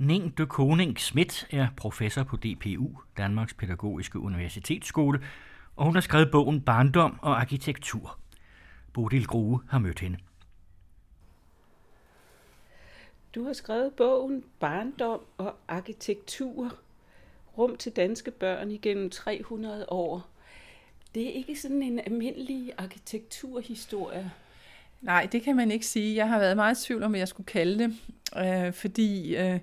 Ning de Koning Schmidt er professor på DPU, Danmarks Pædagogiske Universitetsskole, og hun har skrevet bogen Barndom og arkitektur. Bodil Grue har mødt hende. Du har skrevet bogen Barndom og arkitektur. Rum til danske børn igennem 300 år. Det er ikke sådan en almindelig arkitekturhistorie. Nej, det kan man ikke sige. Jeg har været meget i tvivl om, hvad jeg skulle kalde det, øh, fordi øh,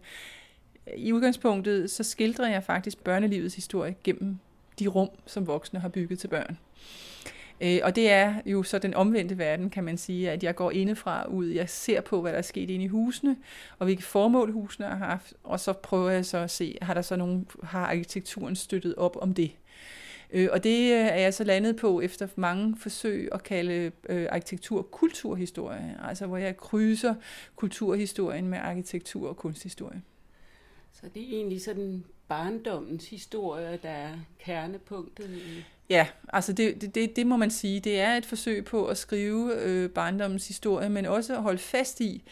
i udgangspunktet så skildrer jeg faktisk børnelivets historie gennem de rum, som voksne har bygget til børn. Øh, og det er jo så den omvendte verden, kan man sige, at jeg går indefra ud, jeg ser på, hvad der er sket inde i husene, og hvilke formål husene har haft, og så prøver jeg så at se, har der så nogen, har arkitekturen støttet op om det. Øh, og det øh, er jeg så landet på efter mange forsøg at kalde øh, arkitektur kulturhistorie, altså hvor jeg krydser kulturhistorien med arkitektur og kunsthistorie. Så det er egentlig sådan barndommens historie, der er kernepunktet i... Ja, altså det, det, det må man sige. Det er et forsøg på at skrive øh, barndommens historie, men også at holde fast i,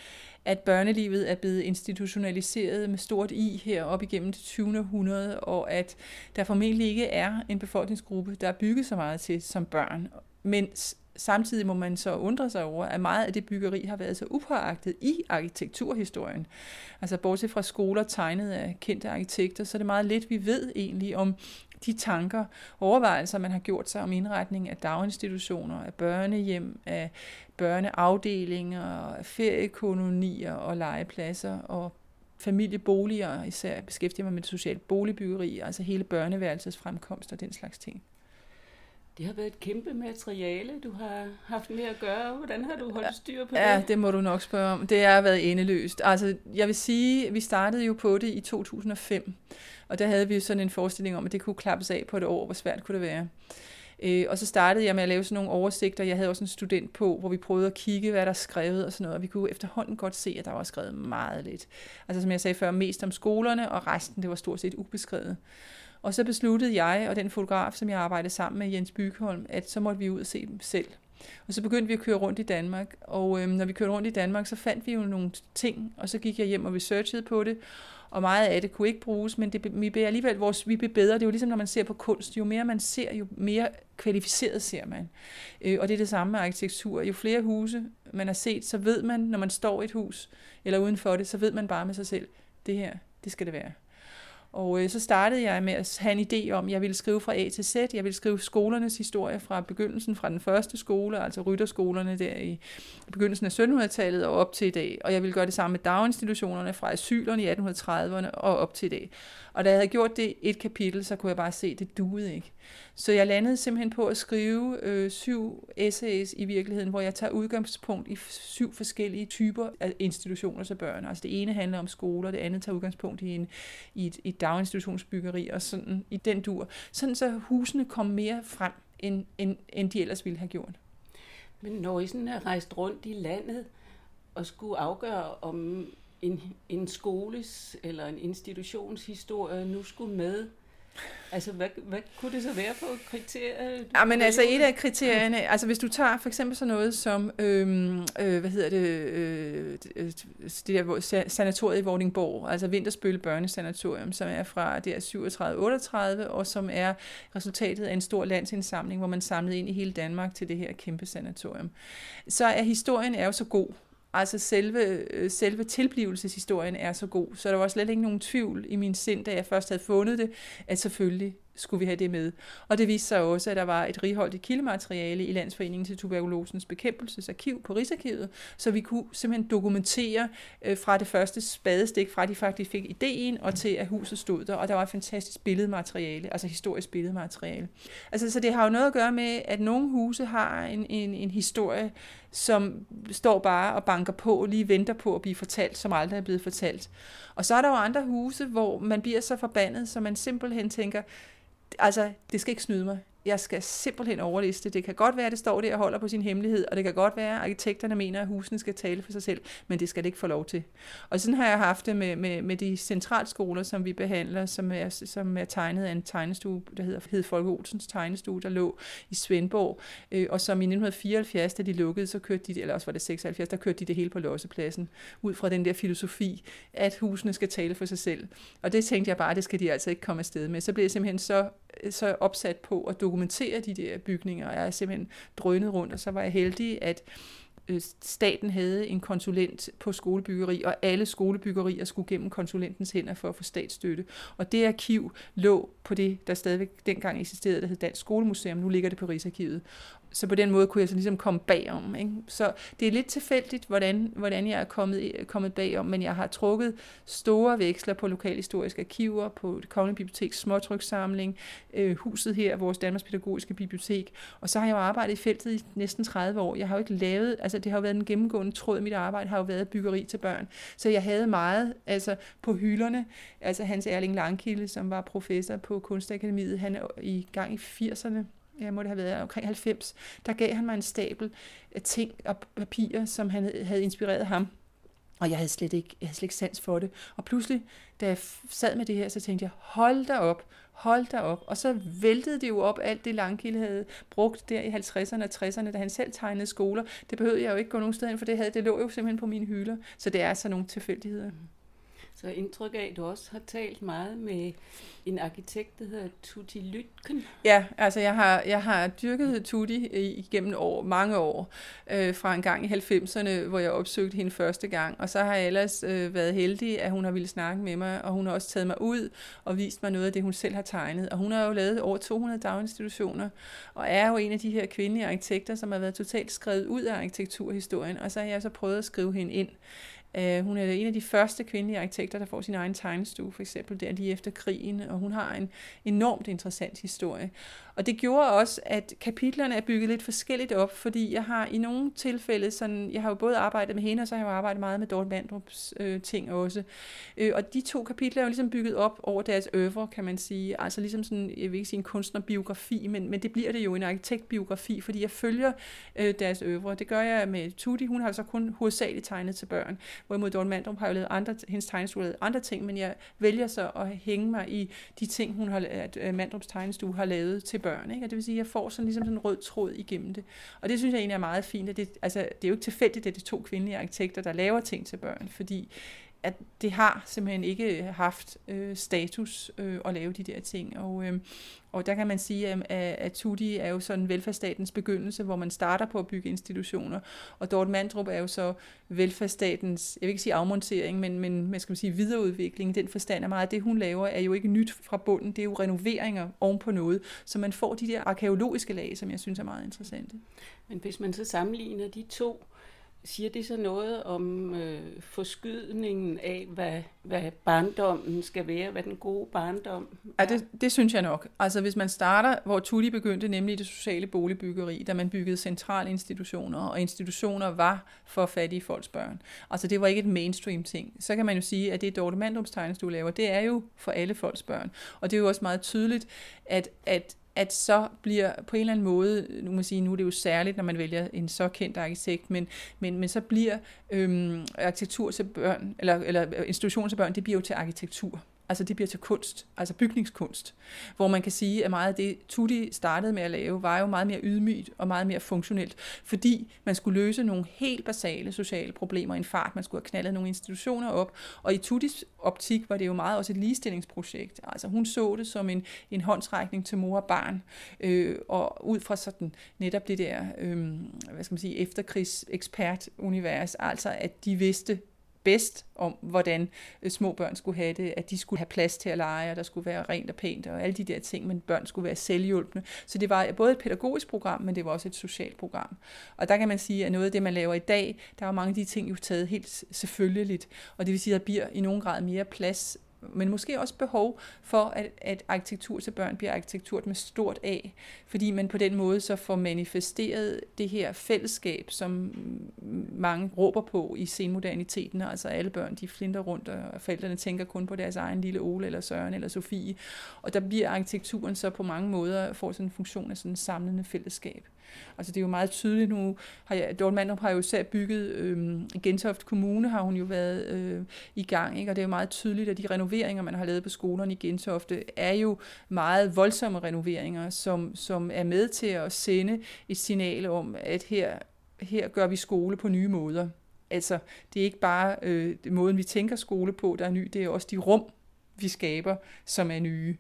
at børnelivet er blevet institutionaliseret med stort I her op igennem det 20. århundrede, og at der formentlig ikke er en befolkningsgruppe, der er bygget så meget til som børn. Mens samtidig må man så undre sig over, at meget af det byggeri har været så upåagtet i arkitekturhistorien. Altså bortset fra skoler tegnet af kendte arkitekter, så er det meget lidt, vi ved egentlig om de tanker og overvejelser, man har gjort sig om indretning af daginstitutioner, af børnehjem, af børneafdelinger, af feriekolonier og legepladser og familieboliger, især beskæftiger mig med det sociale boligbyggeri, altså hele børneværelsets fremkomst og den slags ting. Det har været et kæmpe materiale, du har haft med at gøre. Hvordan har du holdt styr på det? Ja, det må du nok spørge om. Det har været endeløst. Altså, jeg vil sige, vi startede jo på det i 2005, og der havde vi jo sådan en forestilling om, at det kunne klappes af på et år. Hvor svært kunne det være? Øh, og så startede jeg med at lave sådan nogle oversigter. Jeg havde også en student på, hvor vi prøvede at kigge, hvad der er skrevet og sådan noget. Og vi kunne efterhånden godt se, at der var skrevet meget lidt. Altså som jeg sagde før, mest om skolerne, og resten det var stort set ubeskrevet. Og så besluttede jeg og den fotograf, som jeg arbejdede sammen med, Jens Bygholm, at så måtte vi ud og se dem selv. Og så begyndte vi at køre rundt i Danmark, og øhm, når vi kørte rundt i Danmark, så fandt vi jo nogle ting, og så gik jeg hjem og researchede på det, og meget af det kunne ikke bruges, men det, vi blev alligevel vores, vi blev bedre. Det er jo ligesom, når man ser på kunst. Jo mere man ser, jo mere kvalificeret ser man. Øh, og det er det samme med arkitektur. Jo flere huse man har set, så ved man, når man står i et hus, eller udenfor det, så ved man bare med sig selv, det her, det skal det være. Og øh, så startede jeg med at have en idé om, at jeg ville skrive fra A til Z. Jeg ville skrive skolernes historie fra begyndelsen, fra den første skole, altså rytterskolerne der i begyndelsen af 1700-tallet og op til i dag. Og jeg ville gøre det samme med daginstitutionerne fra asylerne i 1830'erne og op til i dag. Og da jeg havde gjort det et kapitel, så kunne jeg bare se, at det duede ikke. Så jeg landede simpelthen på at skrive øh, syv essays i virkeligheden, hvor jeg tager udgangspunkt i syv forskellige typer af institutioner til børn. Altså det ene handler om skoler, det andet tager udgangspunkt i, en, i et, et daginstitutionsbyggeri og sådan i den dur. Sådan så husene kom mere frem, end, end, end de ellers ville have gjort. Men når I sådan er rejst rundt i landet og skulle afgøre, om en, en skoles eller en institutions historie nu skulle med, Altså, hvad, hvad kunne det så være for kriterier? Ja, men altså et af kriterierne, altså hvis du tager for eksempel sådan noget som, øhm, øh, hvad hedder det, øh, det der sanatoriet i Vordingborg, altså Vinterspølle Børnesanatorium, som er fra der 37-38, og som er resultatet af en stor landsindsamling, hvor man samlede ind i hele Danmark til det her kæmpe sanatorium. Så er historien er jo så god, Altså selve, øh, selve tilblivelseshistorien er så god, så der var slet ikke nogen tvivl i min sind, da jeg først havde fundet det, at selvfølgelig skulle vi have det med. Og det viste sig også, at der var et righoldigt kildemateriale i Landsforeningen til Tuberkulosens Bekæmpelsesarkiv på Rigsarkivet, så vi kunne simpelthen dokumentere øh, fra det første spadestik, fra de faktisk fik ideen, og til at huset stod der, og der var et fantastisk billedmateriale, altså historisk billedmateriale. Altså, så det har jo noget at gøre med, at nogle huse har en, en, en historie, som står bare og banker på, og lige venter på at blive fortalt, som aldrig er blevet fortalt. Og så er der jo andre huse, hvor man bliver så forbandet, så man simpelthen tænker, altså, det skal ikke snyde mig jeg skal simpelthen overliste. Det kan godt være, at det står der og holder på sin hemmelighed, og det kan godt være, at arkitekterne mener, at husene skal tale for sig selv, men det skal det ikke få lov til. Og sådan har jeg haft det med, med, med de centralskoler, som vi behandler, som er, som er tegnet af en tegnestue, der hedder Hed Folke Olsens tegnestue, der lå i Svendborg, øh, og som i 1974, da de lukkede, så kørte de, eller også var det 76, der kørte de det hele på lossepladsen, ud fra den der filosofi, at husene skal tale for sig selv. Og det tænkte jeg bare, det skal de altså ikke komme afsted med. Så blev jeg simpelthen så, så opsat på at dokumentere de der bygninger, og jeg er simpelthen drønet rundt, og så var jeg heldig, at Øh, staten havde en konsulent på skolebyggeri, og alle skolebyggerier skulle gennem konsulentens hænder for at få statsstøtte. Og det arkiv lå på det, der stadigvæk dengang eksisterede, der hed Dansk Skolemuseum. Nu ligger det på Rigsarkivet så på den måde kunne jeg så ligesom komme bagom. Ikke? Så det er lidt tilfældigt, hvordan, hvordan jeg er kommet, kommet bagom, men jeg har trukket store veksler på lokalhistoriske arkiver, på det Kongelige Biblioteks småtrykssamling, øh, huset her, vores Danmarks Pædagogiske Bibliotek, og så har jeg jo arbejdet i feltet i næsten 30 år. Jeg har jo ikke lavet, altså Altså, det har jo været en gennemgående tråd i mit arbejde, har jo været byggeri til børn. Så jeg havde meget altså på hylderne, altså Hans Erling Langkilde, som var professor på Kunstakademiet, han er i gang i 80'erne, jeg må det have været omkring 90, der gav han mig en stabel af ting og papirer, som han havde inspireret ham. Og jeg havde slet ikke, jeg havde slet ikke sans for det. Og pludselig, da jeg sad med det her, så tænkte jeg, hold da op, hold da op. Og så væltede det jo op, alt det Langkilde havde brugt der i 50'erne og 60'erne, da han selv tegnede skoler. Det behøvede jeg jo ikke gå nogen sted ind, for det, havde, det lå jo simpelthen på mine hylder. Så det er altså nogle tilfældigheder. Mhm. Så indtryk af, at du også har talt meget med en arkitekt, der hedder Tutti Lytken. Ja, altså jeg har, jeg har dyrket Tutti igennem år, mange år, øh, fra en gang i 90'erne, hvor jeg opsøgte hende første gang, og så har jeg ellers øh, været heldig, at hun har ville snakke med mig, og hun har også taget mig ud og vist mig noget af det, hun selv har tegnet. Og hun har jo lavet over 200 daginstitutioner, og er jo en af de her kvindelige arkitekter, som har været totalt skrevet ud af arkitekturhistorien, og så har jeg så prøvet at skrive hende ind. Uh, hun er en af de første kvindelige arkitekter, der får sin egen tegnestue, for eksempel der lige efter krigen, og hun har en enormt interessant historie. Og det gjorde også, at kapitlerne er bygget lidt forskelligt op, fordi jeg har i nogle tilfælde, sådan, jeg har jo både arbejdet med hende, og så har jeg jo arbejdet meget med Dorte Mandrups øh, ting også. Øh, og de to kapitler er jo ligesom bygget op over deres øvre, kan man sige. Altså ligesom sådan, jeg vil ikke sige en kunstnerbiografi, men, men det bliver det jo en arkitektbiografi, fordi jeg følger øh, deres øvre. Det gør jeg med Tutti, hun har så kun hovedsageligt tegnet til børn, hvorimod Dorte Mandrup har jo lavet andre, hendes tegnestue har lavet andre ting, men jeg vælger så at hænge mig i de ting, hun har, at øh, Mandrups tegnestue har lavet til børn. Ikke? Og det vil sige, at jeg får sådan ligesom sådan en rød tråd igennem det. Og det synes jeg egentlig er meget fint. At det, altså, det er jo ikke tilfældigt, at det er to kvindelige arkitekter, der laver ting til børn, fordi at det har simpelthen ikke øh, haft øh, status øh, at lave de der ting. Og, øh, og der kan man sige, at, at Tudi er jo sådan velfærdsstatens begyndelse, hvor man starter på at bygge institutioner, og Dorte Mandrup er jo så velfærdsstatens, jeg vil ikke sige afmontering, men, men man skal sige videreudvikling. Den forstand er meget, det hun laver, er jo ikke nyt fra bunden, det er jo renoveringer ovenpå noget, så man får de der arkeologiske lag, som jeg synes er meget interessante. Men hvis man så sammenligner de to, Siger det så noget om øh, forskydningen af, hvad, hvad barndommen skal være, hvad den gode barndom er? Ja, det, det synes jeg nok. Altså hvis man starter, hvor Tutti begyndte, nemlig det sociale boligbyggeri, da man byggede centrale institutioner, og institutioner var for fattige folks børn. Altså det var ikke et mainstream ting. Så kan man jo sige, at det Dorte Mandrums du laver, det er jo for alle folks børn. Og det er jo også meget tydeligt, at, at at så bliver på en eller anden måde, nu må sige, nu er det jo særligt, når man vælger en så kendt arkitekt, men, men, men så bliver øhm, arkitektur til børn, eller, eller øh, institution til børn, det bliver jo til arkitektur. Altså det bliver til kunst, altså bygningskunst, hvor man kan sige, at meget af det, Tutti startede med at lave, var jo meget mere ydmygt og meget mere funktionelt, fordi man skulle løse nogle helt basale sociale problemer i en fart. Man skulle have knaldet nogle institutioner op, og i Tuttis optik var det jo meget også et ligestillingsprojekt. Altså hun så det som en, en håndsrækning til mor og barn, øh, og ud fra sådan netop det der, øh, hvad skal man sige, efterkrigs ekspertunivers, altså at de vidste, bedst om, hvordan øh, små børn skulle have det, at de skulle have plads til at lege, og der skulle være rent og pænt, og alle de der ting, men børn skulle være selvhjulpende. Så det var øh, både et pædagogisk program, men det var også et socialt program. Og der kan man sige, at noget af det, man laver i dag, der er mange af de ting jo taget helt selvfølgeligt, og det vil sige, at der bliver i nogen grad mere plads men måske også behov for, at, at arkitektur til børn bliver arkitektur med stort A, fordi man på den måde så får manifesteret det her fællesskab, som mange råber på i senmoderniteten, altså alle børn, de flinter rundt, og forældrene tænker kun på deres egen lille Ole, eller Søren, eller Sofie, og der bliver arkitekturen så på mange måder, får sådan en funktion af sådan en samlende fællesskab. Altså det er jo meget tydeligt nu, har jeg, Dorte Mandrup har jo selv bygget, øh, Gentoft Kommune har hun jo været øh, i gang, ikke? og det er jo meget tydeligt, at de renoveringer, man har lavet på skolerne i Gentofte, er jo meget voldsomme renoveringer, som, som er med til at sende et signal om, at her, her gør vi skole på nye måder. Altså, det er ikke bare øh, måden, vi tænker skole på, der er ny, det er også de rum, vi skaber, som er nye.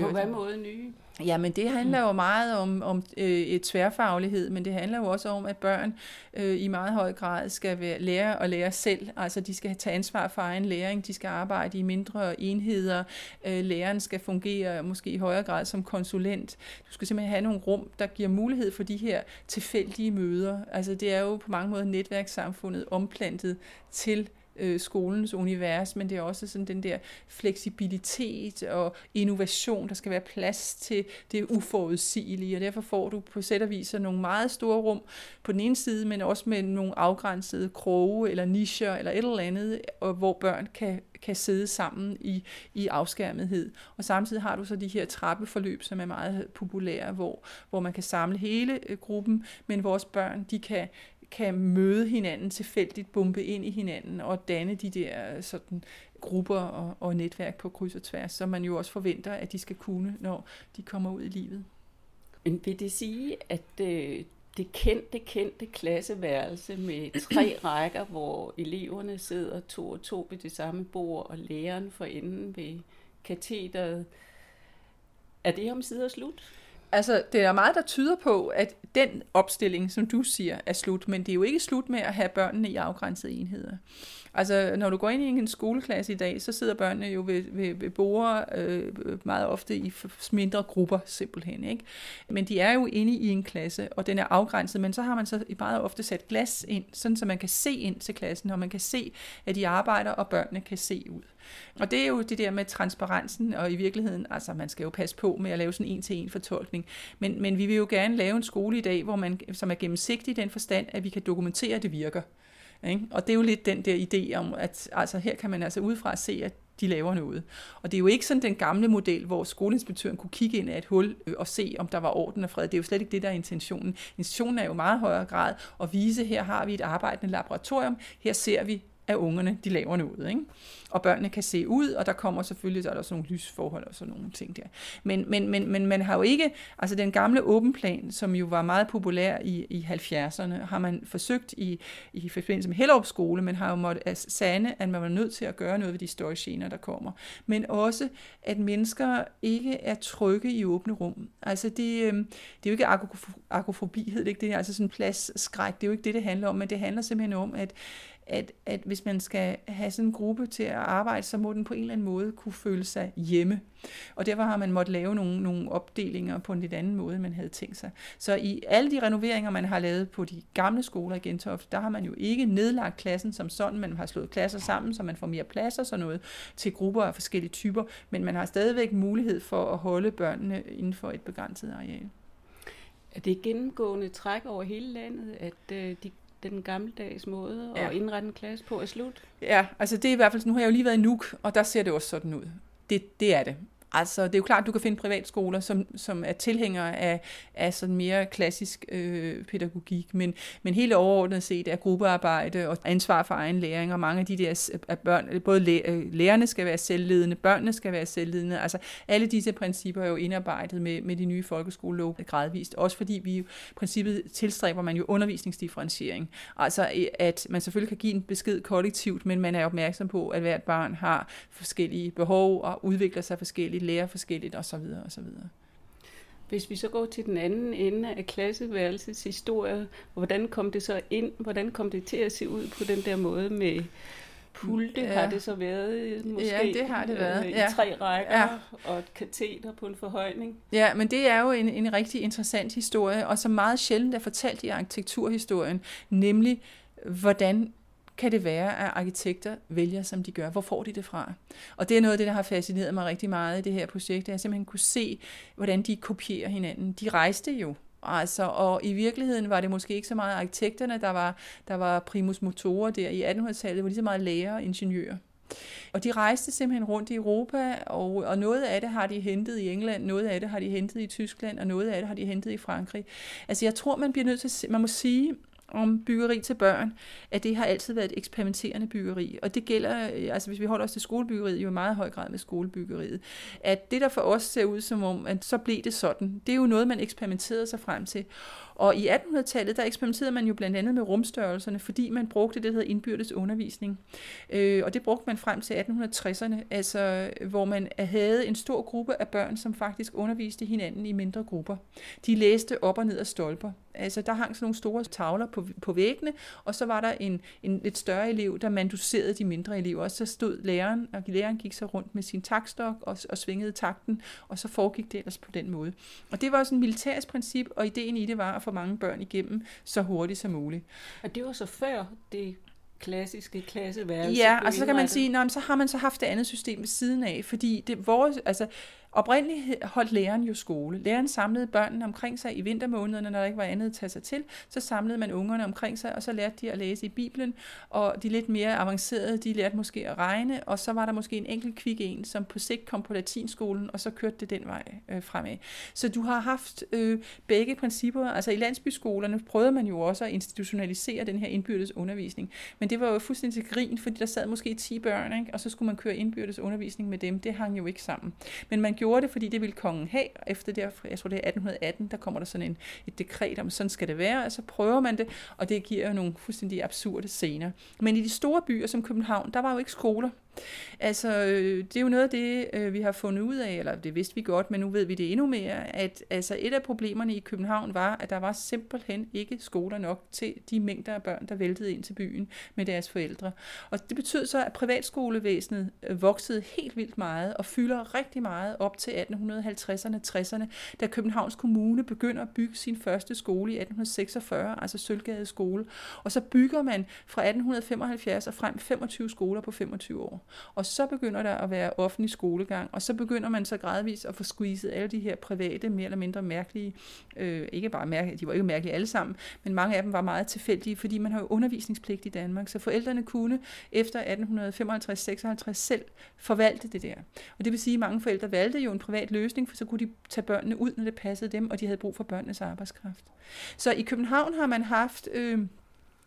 På hvad måde nye? Jamen det handler jo meget om, om øh, et tværfaglighed, men det handler jo også om, at børn øh, i meget høj grad skal være, lære at lære selv. Altså de skal tage ansvar for egen læring, de skal arbejde i mindre enheder, øh, læreren skal fungere måske i højere grad som konsulent. Du skal simpelthen have nogle rum, der giver mulighed for de her tilfældige møder. Altså det er jo på mange måder netværkssamfundet omplantet til øh, skolens univers, men det er også sådan den der fleksibilitet og innovation, der skal være plads til det uforudsigelige, og derfor får du på sæt og vis nogle meget store rum på den ene side, men også med nogle afgrænsede kroge eller nischer eller et eller andet, og hvor børn kan kan sidde sammen i, i afskærmethed. Og samtidig har du så de her trappeforløb, som er meget populære, hvor, hvor man kan samle hele øh, gruppen, men vores børn, de kan kan møde hinanden tilfældigt, bombe ind i hinanden og danne de der sådan grupper og, og netværk på kryds og tværs, som man jo også forventer, at de skal kunne, når de kommer ud i livet. Men vil det sige, at øh, det kendte, kendte klasseværelse med tre rækker, hvor eleverne sidder to og to ved det samme bord, og læreren for enden ved katheteret, er det om sider slut? Altså, det er meget, der tyder på, at den opstilling, som du siger, er slut, men det er jo ikke slut med at have børnene i afgrænsede enheder. Altså, når du går ind i en skoleklasse i dag, så sidder børnene jo ved, ved, ved borde øh, meget ofte i mindre grupper simpelthen, ikke? Men de er jo inde i en klasse, og den er afgrænset, men så har man så meget ofte sat glas ind, sådan så man kan se ind til klassen, og man kan se, at de arbejder, og børnene kan se ud. Og det er jo det der med transparensen, og i virkeligheden, altså man skal jo passe på med at lave sådan en til en fortolkning, men, men vi vil jo gerne lave en skole i dag, hvor man, som er gennemsigtig i den forstand, at vi kan dokumentere, at det virker. Ikke? Og det er jo lidt den der idé om, at altså, her kan man altså udefra se, at de laver noget. Og det er jo ikke sådan den gamle model, hvor skoleinspektøren kunne kigge ind af et hul øh, og se, om der var orden og fred. Det er jo slet ikke det, der er intentionen. Intentionen er jo meget højere grad at vise, her har vi et arbejdende laboratorium, her ser vi, at ungerne de laver noget. Ikke? Og børnene kan se ud, og der kommer selvfølgelig så er der også nogle lysforhold og sådan nogle ting der. Men, men, men, men man har jo ikke, altså den gamle åben plan, som jo var meget populær i, i 70'erne, har man forsøgt i, i forbindelse med Hellerup skole, men har jo måttet sande, at man var nødt til at gøre noget ved de store gener, der kommer. Men også, at mennesker ikke er trygge i åbne rum. Altså det, øhm, det er jo ikke agofobi, hed det ikke det, altså sådan pladsskræk, det er jo ikke det, det handler om, men det handler simpelthen om, at at, at hvis man skal have sådan en gruppe til at arbejde, så må den på en eller anden måde kunne føle sig hjemme. Og derfor har man måttet lave nogle, nogle opdelinger på en lidt anden måde, end man havde tænkt sig. Så i alle de renoveringer, man har lavet på de gamle skoler i Gentofte, der har man jo ikke nedlagt klassen som sådan, man har slået klasser sammen, så man får mere plads og sådan noget til grupper af forskellige typer, men man har stadigvæk mulighed for at holde børnene inden for et begrænset areal. Er det gennemgående træk over hele landet, at øh, de den gammeldags måde ja. at indrette en klasse på er slut? Ja, altså det er i hvert fald, nu har jeg jo lige været i Nuuk, og der ser det også sådan ud. Det, det er det. Altså, det er jo klart, at du kan finde privatskoler, som, som er tilhængere af, af sådan mere klassisk øh, pædagogik, men, men helt overordnet set er gruppearbejde og ansvar for egen læring, og mange af de der øh, at børn, både læ, øh, lærerne skal være selvledende, børnene skal være selvledende, altså alle disse principper er jo indarbejdet med, med de nye folkeskolelov gradvist, også fordi vi i princippet tilstræber man jo undervisningsdifferentiering, altså at man selvfølgelig kan give en besked kollektivt, men man er opmærksom på, at hvert barn har forskellige behov og udvikler sig forskelligt, lærer forskelligt osv. osv. Hvis vi så går til den anden ende af klasseværelsets historie, hvordan kom det så ind? Hvordan kom det til at se ud på den der måde med pulte? Ja. Har det så været måske ja, det har det været. Øh, i tre rækker ja. og et kateter på en forhøjning? Ja, men det er jo en, en rigtig interessant historie, og som meget sjældent er fortalt i arkitekturhistorien, nemlig hvordan kan det være, at arkitekter vælger, som de gør? Hvor får de det fra? Og det er noget af det, der har fascineret mig rigtig meget i det her projekt, at jeg simpelthen kunne se, hvordan de kopierer hinanden. De rejste jo Altså, og i virkeligheden var det måske ikke så meget arkitekterne, der var, der var primus motorer der i 1800-tallet, det var lige så meget læger og ingeniører. Og de rejste simpelthen rundt i Europa, og, og noget af det har de hentet i England, noget af det har de hentet i Tyskland, og noget af det har de hentet i Frankrig. Altså jeg tror, man bliver nødt til, man må sige, om byggeri til børn, at det har altid været et eksperimenterende byggeri. Og det gælder, øh, altså hvis vi holder os til skolebyggeriet, jo i meget høj grad med skolebyggeriet, at det, der for os ser ud som om, at så blev det sådan, det er jo noget, man eksperimenterede sig frem til. Og i 1800-tallet, der eksperimenterede man jo blandt andet med rumstørrelserne, fordi man brugte det, der hedder indbyrdes undervisning. Øh, og det brugte man frem til 1860'erne, altså hvor man havde en stor gruppe af børn, som faktisk underviste hinanden i mindre grupper. De læste op og ned af stolper. Altså der hang sådan nogle store tavler på, på væggene, og så var der en, en lidt større elev, der manduserede de mindre elever, og så stod læreren, og læreren gik så rundt med sin takstok og, og svingede takten, og så foregik det ellers på den måde. Og det var sådan et militært princip, og ideen i det var at få mange børn igennem så hurtigt som muligt. Og det var så før det klassiske klasseværelse. Ja, og så kan man sige, nå, så har man så haft det andet system ved siden af, fordi det, vores, altså, Oprindeligt holdt læreren jo skole. Læreren samlede børnene omkring sig i vintermånederne, når der ikke var andet at tage sig til. Så samlede man ungerne omkring sig, og så lærte de at læse i Bibelen. Og de lidt mere avancerede, de lærte måske at regne. Og så var der måske en enkelt kvik en, som på sigt kom på latinskolen, og så kørte det den vej øh, fremad. Så du har haft øh, begge principper. Altså i landsbyskolerne prøvede man jo også at institutionalisere den her indbyrdes undervisning. Men det var jo fuldstændig grin, fordi der sad måske 10 børn, ikke? og så skulle man køre indbyrdes undervisning med dem. Det hang jo ikke sammen. Men man gjorde det, fordi det ville kongen have. Efter det, jeg tror det er 1818, der kommer der sådan en, et dekret om, sådan skal det være, og så prøver man det, og det giver jo nogle fuldstændig absurde scener. Men i de store byer som København, der var jo ikke skoler. Altså, øh, det er jo noget af det, øh, vi har fundet ud af, eller det vidste vi godt, men nu ved vi det endnu mere, at altså, et af problemerne i København var, at der var simpelthen ikke skoler nok til de mængder af børn, der væltede ind til byen med deres forældre. Og det betød så, at privatskolevæsenet øh, voksede helt vildt meget og fylder rigtig meget op til 1850'erne, 60'erne, da Københavns Kommune begynder at bygge sin første skole i 1846, altså Sølvgade skole. Og så bygger man fra 1875 og frem 25 skoler på 25 år. Og så begynder der at være offentlig skolegang, og så begynder man så gradvist at få squeezet alle de her private, mere eller mindre mærkelige, øh, ikke bare mærkelige, de var ikke mærkelige alle sammen, men mange af dem var meget tilfældige, fordi man har jo undervisningspligt i Danmark, så forældrene kunne efter 1855-56 selv forvalte det der. Og det vil sige, at mange forældre valgte jo en privat løsning, for så kunne de tage børnene ud, når det passede dem, og de havde brug for børnenes arbejdskraft. Så i København har man haft... Øh,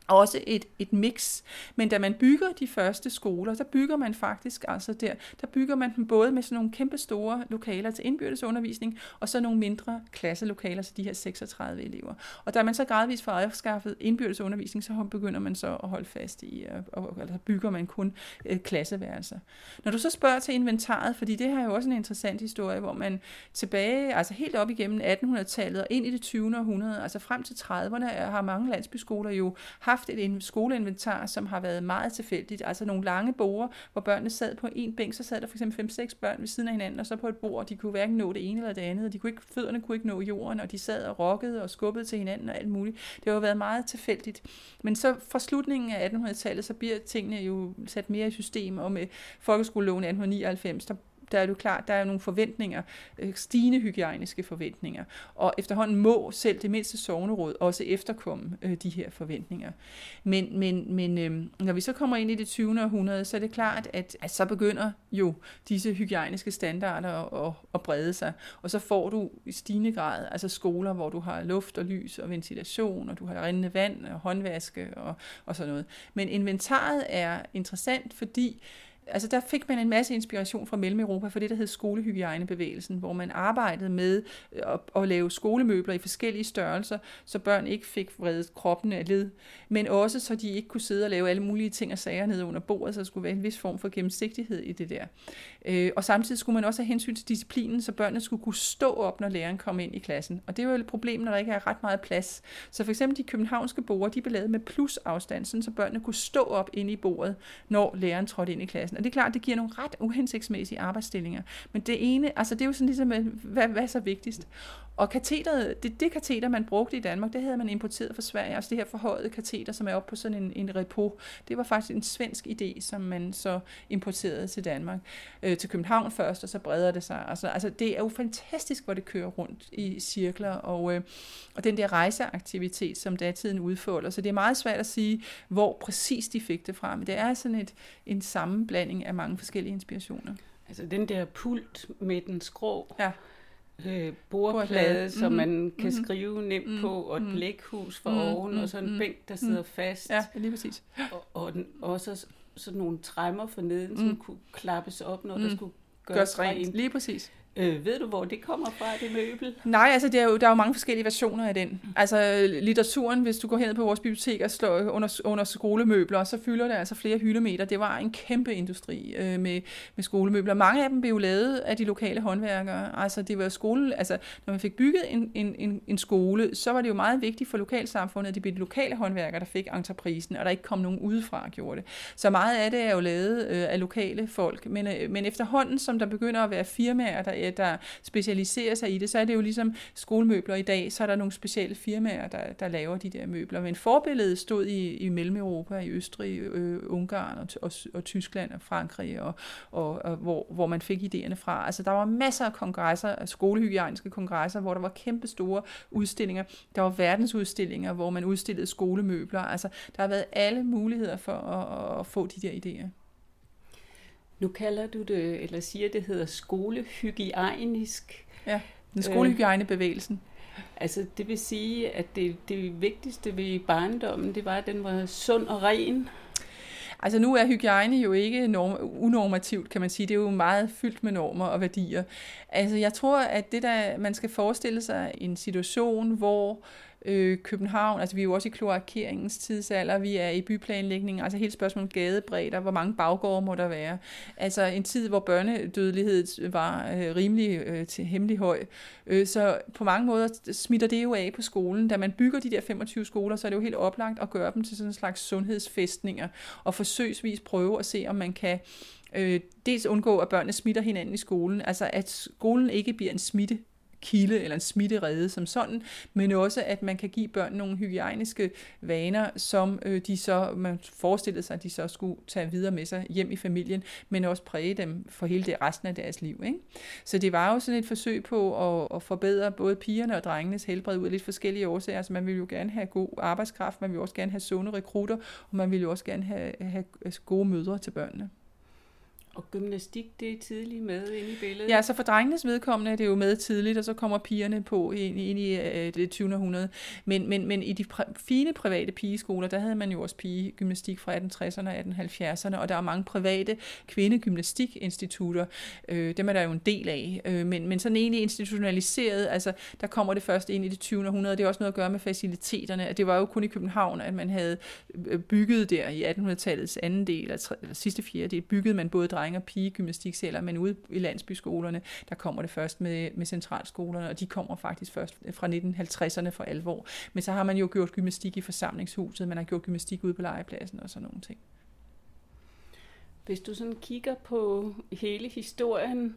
også et, et mix. Men da man bygger de første skoler, så bygger man faktisk altså der, der bygger man dem både med sådan nogle kæmpe store lokaler til indbyrdes undervisning, og så nogle mindre klasselokaler til de her 36 elever. Og da man så gradvist får afskaffet indbyrdes undervisning, så begynder man så at holde fast i, øh, og, eller altså bygger man kun øh, klasseværelser. Når du så spørger til inventaret, fordi det her er jo også en interessant historie, hvor man tilbage, altså helt op igennem 1800-tallet og ind i det 20. århundrede, altså frem til 30'erne, har mange landsbyskoler jo haft haft et skoleinventar, som har været meget tilfældigt. Altså nogle lange borer, hvor børnene sad på en bænk, så sad der for eksempel 5-6 børn ved siden af hinanden, og så på et bord, de kunne hverken nå det ene eller det andet, og de kunne ikke, fødderne kunne ikke nå jorden, og de sad og rokkede og skubbede til hinanden og alt muligt. Det har jo været meget tilfældigt. Men så fra slutningen af 1800-tallet, så bliver tingene jo sat mere i system, og med folkeskoleloven 1899, der der er det jo klart, der er nogle forventninger, øh, stigende hygiejniske forventninger. Og efterhånden må selv det mindste sovneråd også efterkomme øh, de her forventninger. Men, men, men øhm, når vi så kommer ind i det 20. århundrede, så er det klart, at, at så begynder jo disse hygiejniske standarder at, at, at brede sig. Og så får du i stigende grad altså skoler, hvor du har luft og lys og ventilation, og du har rindende vand og håndvaske og, og sådan noget. Men inventaret er interessant, fordi Altså der fik man en masse inspiration fra Mellem-Europa for det, der hed skolehygiejnebevægelsen, hvor man arbejdede med øh, at, at lave skolemøbler i forskellige størrelser, så børn ikke fik vredet kroppen af led, men også så de ikke kunne sidde og lave alle mulige ting og sager nede under bordet, så der skulle være en vis form for gennemsigtighed i det der. Øh, og samtidig skulle man også have hensyn til disciplinen, så børnene skulle kunne stå op, når læreren kom ind i klassen. Og det var jo et problem, når der ikke er ret meget plads. Så for eksempel de københavnske borde, de blev lavet med plusafstand, så børnene kunne stå op inde i bordet, når læreren trådte ind i klassen arbejdspladsen. Og det er klart, det giver nogle ret uhensigtsmæssige arbejdsstillinger. Men det ene, altså det er jo sådan ligesom, øh, hvad, hvad er så vigtigst? Og katheteret, det, det kateter, man brugte i Danmark, det havde man importeret fra Sverige, altså det her forhøjet kateter, som er oppe på sådan en, en repo. Det var faktisk en svensk idé, som man så importerede til Danmark, øh, til København først, og så breder det sig. Altså, altså det er jo fantastisk, hvor det kører rundt i cirkler, og, øh, og den der rejseaktivitet, som datiden udfolder. Så det er meget svært at sige, hvor præcis de fik det fra, men det er sådan et, en sammenblanding af mange forskellige inspirationer. Altså den der pult med den skrå, ja øh, bordplade, som mm-hmm. man kan mm-hmm. skrive nemt mm-hmm. på, og et blækhus for mm-hmm. oven, og så en bænk, der sidder fast. Ja, lige præcis. Og, og den, også sådan nogle træmmer for neden, som kunne klappes op, når mm. der skulle gøres, gøres rent. Lige præcis. Øh, ved du, hvor det kommer fra, det møbel? Nej, altså det er jo, der er jo mange forskellige versioner af den. Altså litteraturen, hvis du går hen på vores bibliotek og slår under, under skolemøbler, så fylder det altså flere hyldemeter. Det var en kæmpe industri øh, med, med skolemøbler. Mange af dem blev jo lavet af de lokale håndværkere. Altså det var skole, altså når man fik bygget en, en, en, en skole, så var det jo meget vigtigt for lokalsamfundet, at det blev de lokale håndværkere, der fik entreprisen, og der ikke kom nogen udefra og gjorde det. Så meget af det er jo lavet øh, af lokale folk. Men, øh, men efterhånden, som der begynder at være firmaer, der Øh, der specialiserer sig i det, så er det jo ligesom skolemøbler i dag, så er der nogle specielle firmaer, der, der laver de der møbler. Men forbilledet stod i, i Mellem-Europa, i Østrig, øh, Ungarn og, og, og Tyskland og Frankrig, og, og, og hvor, hvor man fik idéerne fra. Altså der var masser af kongresser, skolehygiejniske kongresser, hvor der var kæmpe store udstillinger. Der var verdensudstillinger, hvor man udstillede skolemøbler. Altså der har været alle muligheder for at, at få de der idéer. Nu kalder du det, eller siger, det hedder skolehygiejnisk. Ja, den skolehygiejnebevægelsen. Øh, altså, det vil sige, at det, det vigtigste ved barndommen, det var, at den var sund og ren. Altså nu er hygiejne jo ikke norm- unormativt, kan man sige. Det er jo meget fyldt med normer og værdier. Altså jeg tror, at det der, man skal forestille sig en situation, hvor øh, København, altså vi er jo også i kloakeringens tidsalder, vi er i byplanlægning, altså hele spørgsmålet gadebredder, hvor mange baggårde må der være. Altså en tid, hvor børnedødelighed var øh, rimelig øh, til hemmelig høj. Øh, så på mange måder smitter det jo af på skolen. Da man bygger de der 25 skoler, så er det jo helt oplagt at gøre dem til sådan en slags sundhedsfæstninger, og forsøgsvis prøve at se, om man kan øh, dels undgå, at børnene smitter hinanden i skolen, altså at skolen ikke bliver en smitte kilde eller en smitterede som sådan, men også at man kan give børn nogle hygiejniske vaner, som øh, de så, man forestillede sig, at de så skulle tage videre med sig hjem i familien, men også præge dem for hele det resten af deres liv. Ikke? Så det var jo sådan et forsøg på at, at forbedre både pigerne og drengenes helbred ud af lidt forskellige årsager. Altså man ville jo gerne have god arbejdskraft, man ville også gerne have sunde rekrutter, og man ville jo også gerne have, have gode mødre til børnene. Og gymnastik, det er tidligt med ind i billedet? Ja, så for drengenes vedkommende er det jo med tidligt, og så kommer pigerne på ind, ind i øh, det 20. århundrede. Men, men, men i de pr- fine private pigeskoler, der havde man jo også pigegymnastik fra 1860'erne og 1870'erne, og der er mange private kvindegymnastikinstitutter. Øh, dem er der jo en del af. Øh, men, men sådan egentlig institutionaliseret, altså der kommer det først ind i det 20. århundrede. Det har også noget at gøre med faciliteterne. Det var jo kun i København, at man havde øh, bygget der i 1800-tallets anden del, eller, tre, eller sidste fjerde del, byggede man både drenge- og pigegymnastikceller, men ude i landsbyskolerne, der kommer det først med, med centralskolerne, og de kommer faktisk først fra 1950'erne for alvor. Men så har man jo gjort gymnastik i forsamlingshuset, man har gjort gymnastik ude på legepladsen og sådan nogle ting. Hvis du sådan kigger på hele historien,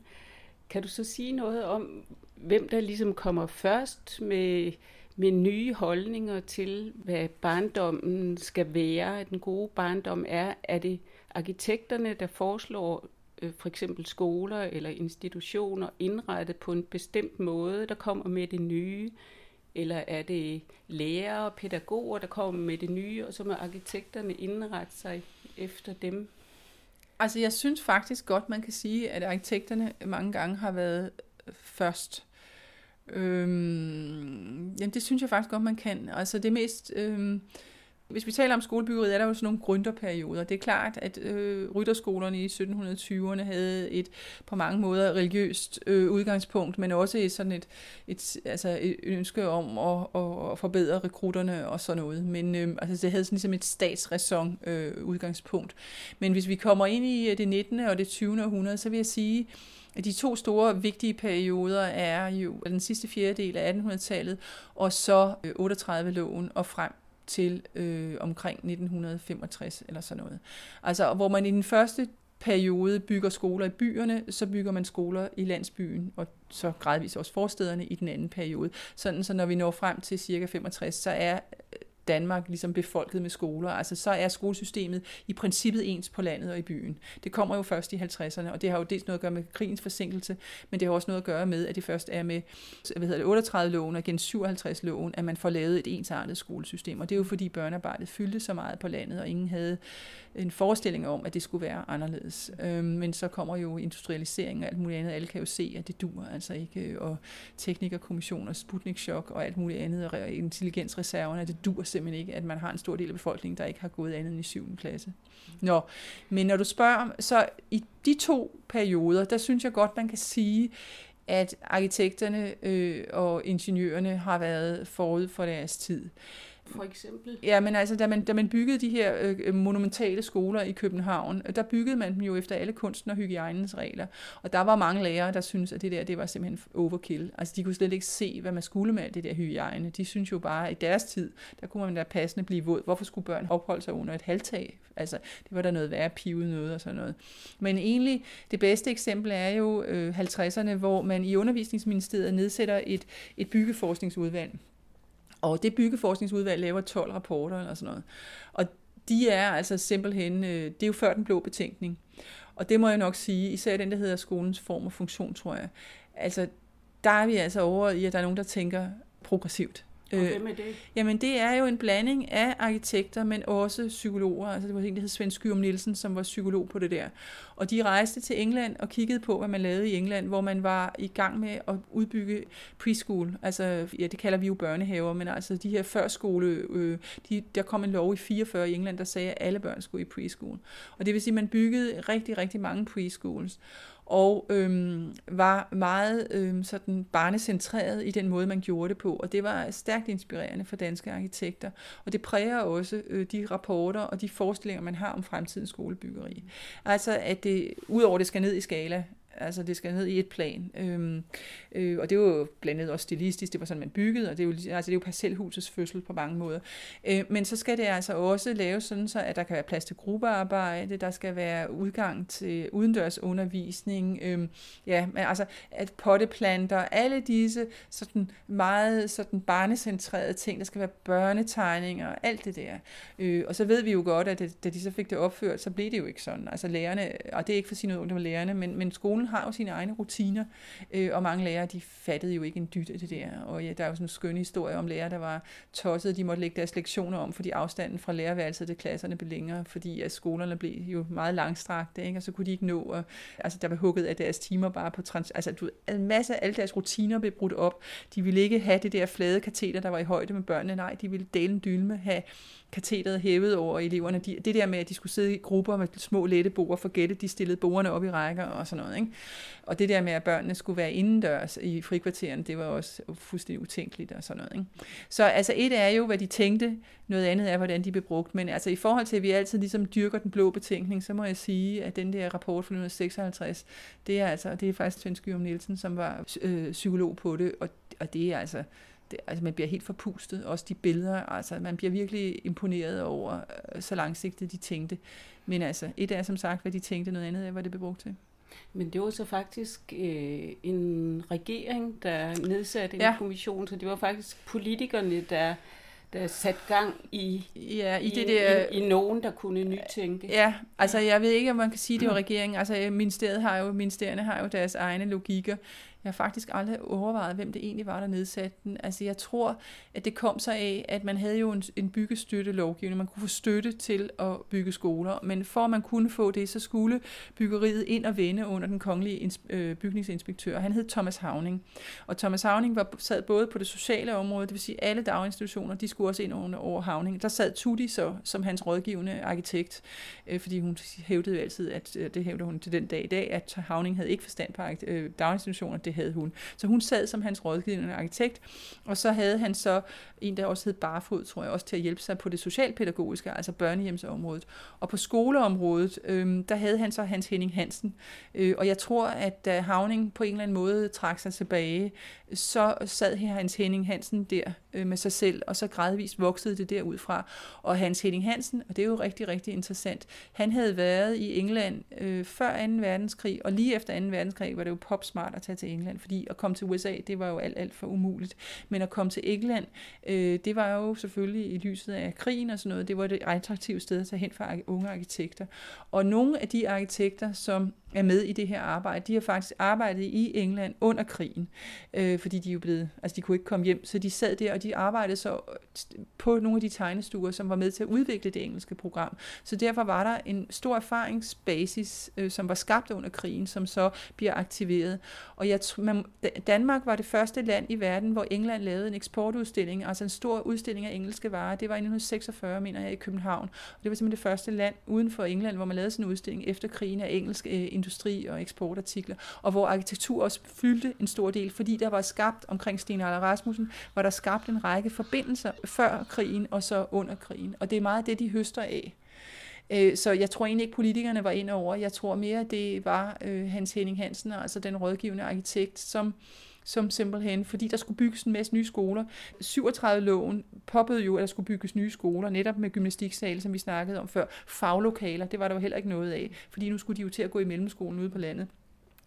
kan du så sige noget om, hvem der ligesom kommer først med, med nye holdninger til, hvad barndommen skal være, at den gode barndom er? Er det arkitekterne, der foreslår øh, for eksempel skoler eller institutioner indrettet på en bestemt måde, der kommer med det nye, eller er det lærere og pædagoger, der kommer med det nye, og så må arkitekterne indrette sig efter dem? Altså jeg synes faktisk godt, man kan sige, at arkitekterne mange gange har været øh, først. Øhm, jamen det synes jeg faktisk godt, man kan. Altså det mest... Øhm, hvis vi taler om skolebyggeriet, er der jo sådan nogle gründerperioder. Det er klart, at øh, rytterskolerne i 1720'erne havde et på mange måder religiøst øh, udgangspunkt, men også et, sådan et, et, altså et ønske om at, at, at forbedre rekrutterne og sådan noget. Men øh, altså, det havde sådan ligesom et statsræson øh, udgangspunkt. Men hvis vi kommer ind i øh, det 19. og det 20. århundrede, så vil jeg sige, at de to store vigtige perioder er jo den sidste fjerdedel af 1800-tallet, og så øh, 38-loven og frem til øh, omkring 1965 eller sådan noget. Altså, hvor man i den første periode bygger skoler i byerne, så bygger man skoler i landsbyen, og så gradvist også forstederne i den anden periode. Sådan så når vi når frem til cirka 65, så er Danmark ligesom befolket med skoler. Altså så er skolesystemet i princippet ens på landet og i byen. Det kommer jo først i 50'erne, og det har jo dels noget at gøre med krigens forsinkelse, men det har også noget at gøre med, at det først er med hvad hedder det, 38-loven og igen 57-loven, at man får lavet et ensartet skolesystem. Og det er jo fordi børnearbejdet fyldte så meget på landet, og ingen havde en forestilling om, at det skulle være anderledes. Øhm, men så kommer jo industrialisering og alt muligt andet. Alle kan jo se, at det dur altså ikke. Øh, og teknikerkommissioner, Sputnik-chok og alt muligt andet, og intelligensreserverne, det dur simpelthen ikke, at man har en stor del af befolkningen, der ikke har gået andet end i 7. klasse. Nå, men når du spørger, så i de to perioder, der synes jeg godt, man kan sige, at arkitekterne øh, og ingeniørerne har været forud for deres tid for eksempel? Ja, men altså, da man, da man byggede de her øh, øh monumentale skoler i København, øh, der byggede man dem jo efter alle kunsten og hygiejnens regler. Og der var mange lærere, der syntes, at det der, det var simpelthen overkill. Altså, de kunne slet ikke se, hvad man skulle med det der hygiejne. De synes jo bare, at i deres tid, der kunne man da passende blive våd. Hvorfor skulle børn opholde sig under et halvtag? Altså, det var der noget værre pivet noget og sådan noget. Men egentlig, det bedste eksempel er jo øh, 50'erne, hvor man i undervisningsministeriet nedsætter et, et byggeforskningsudvalg, og det byggeforskningsudvalg laver 12 rapporter eller sådan noget. Og de er altså simpelthen, øh, det er jo før den blå betænkning. Og det må jeg nok sige, især den, der hedder skolens form og funktion, tror jeg. Altså, der er vi altså over i, at der er nogen, der tænker progressivt. Og øh, hvem er det? Jamen, det er jo en blanding af arkitekter, men også psykologer. Altså, det var en, der hed Svend Skyrum Nielsen, som var psykolog på det der. Og de rejste til England og kiggede på, hvad man lavede i England, hvor man var i gang med at udbygge preschool. Altså, ja, det kalder vi jo børnehaver, men altså de her førskole, øh, de, der kom en lov i 44 i England, der sagde, at alle børn skulle i preschool. Og det vil sige, at man byggede rigtig, rigtig mange preschools og øhm, var meget øhm, sådan barnecentreret i den måde, man gjorde det på. Og det var stærkt inspirerende for danske arkitekter. Og det præger også øh, de rapporter og de forestillinger, man har om fremtidens skolebyggeri. Altså, at det, udover det skal ned i skala, Altså det skal ned i et plan. Øhm, øh, og det var jo blandt andet også stilistisk, det var sådan, man byggede, og det er jo, altså, det er jo parcelhusets fødsel på mange måder. Øh, men så skal det altså også laves sådan, så at der kan være plads til gruppearbejde, der skal være udgang til udendørs undervisning, øh, ja, men altså at potteplanter, alle disse sådan meget sådan barnecentrerede ting, der skal være børnetegninger, alt det der. Øh, og så ved vi jo godt, at det, da de så fik det opført, så blev det jo ikke sådan. Altså lærerne, og det er ikke for at sige noget om lærerne, men, men skolen skolen har jo sine egne rutiner, øh, og mange lærere, de fattede jo ikke en dyt af det der. Og ja, der er jo sådan en skøn historie om lærere, der var tosset, de måtte lægge deres lektioner om, fordi afstanden fra lærerværelset til klasserne blev længere, fordi at skolerne blev jo meget langstrakte, ikke? og så kunne de ikke nå, og, altså der var hugget af deres timer bare på, trans, altså du, en masse af alle deres rutiner blev brudt op. De ville ikke have det der flade kateter, der var i højde med børnene, nej, de ville dele en dylme, have katheteret hævet over eleverne. De, det der med, at de skulle sidde i grupper med små lette bord, for gætte, de stillede bordene op i rækker og sådan noget. Ikke? Og det der med, at børnene skulle være indendørs i frikvarteren, det var også fuldstændig utænkeligt og sådan noget. Ikke? Så altså et er jo, hvad de tænkte, noget andet er, hvordan de blev brugt. Men altså i forhold til, at vi altid ligesom dyrker den blå betænkning, så må jeg sige, at den der rapport fra 1956, det er altså, det er faktisk Svend Skyrum Nielsen, som var øh, psykolog på det, og, og det er altså, det, altså man bliver helt forpustet, også de billeder, altså man bliver virkelig imponeret over, øh, så langsigtet de tænkte. Men altså, et er som sagt, hvad de tænkte, noget andet er, hvad det blev brugt til. Men det var så faktisk øh, en regering, der nedsatte en ja. kommission, så det var faktisk politikerne, der der sat gang i, ja, i, i, det der, i, i nogen, der kunne nytænke. Ja, altså jeg ved ikke, om man kan sige, det var regeringen. Altså ministeriet har jo, ministerierne har jo deres egne logikker. Jeg har faktisk aldrig overvejet, hvem det egentlig var, der nedsatte den. Altså jeg tror, at det kom sig af, at man havde jo en, en byggestøttelovgivning. Man kunne få støtte til at bygge skoler, men for at man kunne få det, så skulle byggeriet ind og vende under den kongelige øh, bygningsinspektør. Han hed Thomas Havning. Og Thomas Havning var, sad både på det sociale område, det vil sige alle daginstitutioner, de skulle også ind under over Havning. Der sad Tutti så som hans rådgivende arkitekt, øh, fordi hun hævdede jo altid, at øh, det hævder hun til den dag i dag, at Havning havde ikke forstand på øh, daginstitutioner. Det havde hun. Så hun sad som hans rådgivende arkitekt, og så havde han så en, der også hed Barfod, tror jeg, også til at hjælpe sig på det socialpædagogiske, altså børnehjemsområdet. Og på skoleområdet, øh, der havde han så Hans Henning Hansen. Øh, og jeg tror, at da Havning på en eller anden måde trak sig tilbage, så sad her Hans Henning Hansen der øh, med sig selv, og så gradvist voksede det derudfra. Og Hans Henning Hansen, og det er jo rigtig, rigtig interessant, han havde været i England øh, før 2. verdenskrig, og lige efter 2. verdenskrig var det jo popsmart at tage til England, fordi at komme til USA, det var jo alt, alt for umuligt. Men at komme til England, øh, det var jo selvfølgelig i lyset af krigen og sådan noget, det var det attraktive sted at tage hen for unge arkitekter. Og nogle af de arkitekter, som er med i det her arbejde, de har faktisk arbejdet i England under krigen, øh, fordi de jo blevet, altså de kunne ikke komme hjem, så de sad der, og de arbejdede så øh, på nogle af de tegnestuer, som var med til at udvikle det engelske program. Så derfor var der en stor erfaringsbasis, øh, som var skabt under krigen, som så bliver aktiveret. Og jeg, man, Danmark var det første land i verden, hvor England lavede en eksportudstilling, altså en stor udstilling af engelske varer. Det var i 1946, mener jeg, i København. Og det var simpelthen det første land uden for England, hvor man lavede sådan en udstilling efter krigen af engelsk øh, industri og eksportartikler, og hvor arkitektur også fyldte en stor del, fordi der var skabt omkring Sten Aller Rasmussen, var der skabt en række forbindelser før krigen og så under krigen. Og det er meget det, de høster af. Øh, så jeg tror egentlig ikke, politikerne var ind over. Jeg tror mere, det var øh, Hans Henning Hansen, altså den rådgivende arkitekt, som som simpelthen, fordi der skulle bygges en masse nye skoler. 37-loven poppede jo, at der skulle bygges nye skoler, netop med gymnastiksal, som vi snakkede om før. Faglokaler, det var der jo heller ikke noget af, fordi nu skulle de jo til at gå i mellemskolen ude på landet.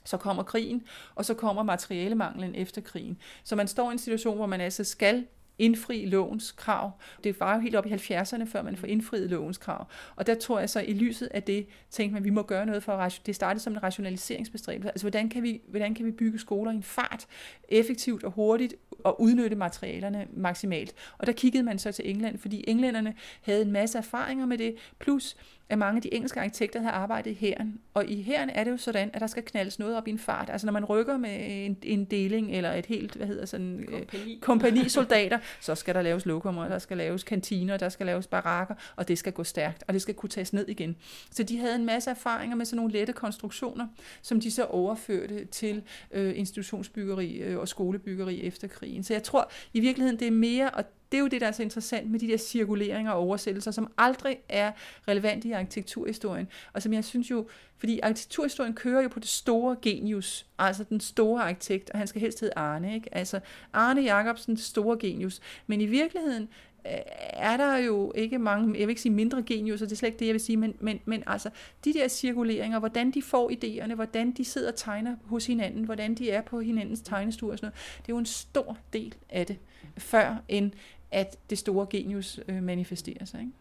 Så kommer krigen, og så kommer materialemanglen efter krigen. Så man står i en situation, hvor man altså skal indfri lovens krav. Det var jo helt op i 70'erne, før man får indfriet lovens krav. Og der tror jeg så, i lyset af det, tænkte man, at vi må gøre noget for at Det startede som en rationaliseringsbestræbelse. Altså, hvordan kan, vi, hvordan kan vi bygge skoler i en fart, effektivt og hurtigt, og udnytte materialerne maksimalt. Og der kiggede man så til England, fordi englænderne havde en masse erfaringer med det, plus at mange af de engelske arkitekter havde arbejdet i hæren. Og i hæren er det jo sådan, at der skal knaldes noget op i en fart. Altså når man rykker med en, en deling eller et helt, hvad hedder sådan, øh, kompani. kompani soldater, så skal der laves lokummer, der skal laves kantiner, der skal laves barakker, og det skal gå stærkt, og det skal kunne tages ned igen. Så de havde en masse erfaringer med sådan nogle lette konstruktioner, som de så overførte til øh, institutionsbyggeri øh, og skolebyggeri efter krigen. Så jeg tror i virkeligheden, det er mere, og det er jo det, der er så interessant med de der cirkuleringer og oversættelser, som aldrig er relevante i arkitekturhistorien, og som jeg synes jo, fordi arkitekturhistorien kører jo på det store genius, altså den store arkitekt, og han skal helst hedde Arne, ikke? Altså Arne Jacobsen, det store genius. Men i virkeligheden øh, er der jo ikke mange, jeg vil ikke sige mindre genius, det er slet ikke det, jeg vil sige, men, men, men altså, de der cirkuleringer, hvordan de får idéerne, hvordan de sidder og tegner hos hinanden, hvordan de er på hinandens tegnestuer og sådan noget, det er jo en stor del af det, før end at det store genius øh, manifesterer sig. Ikke?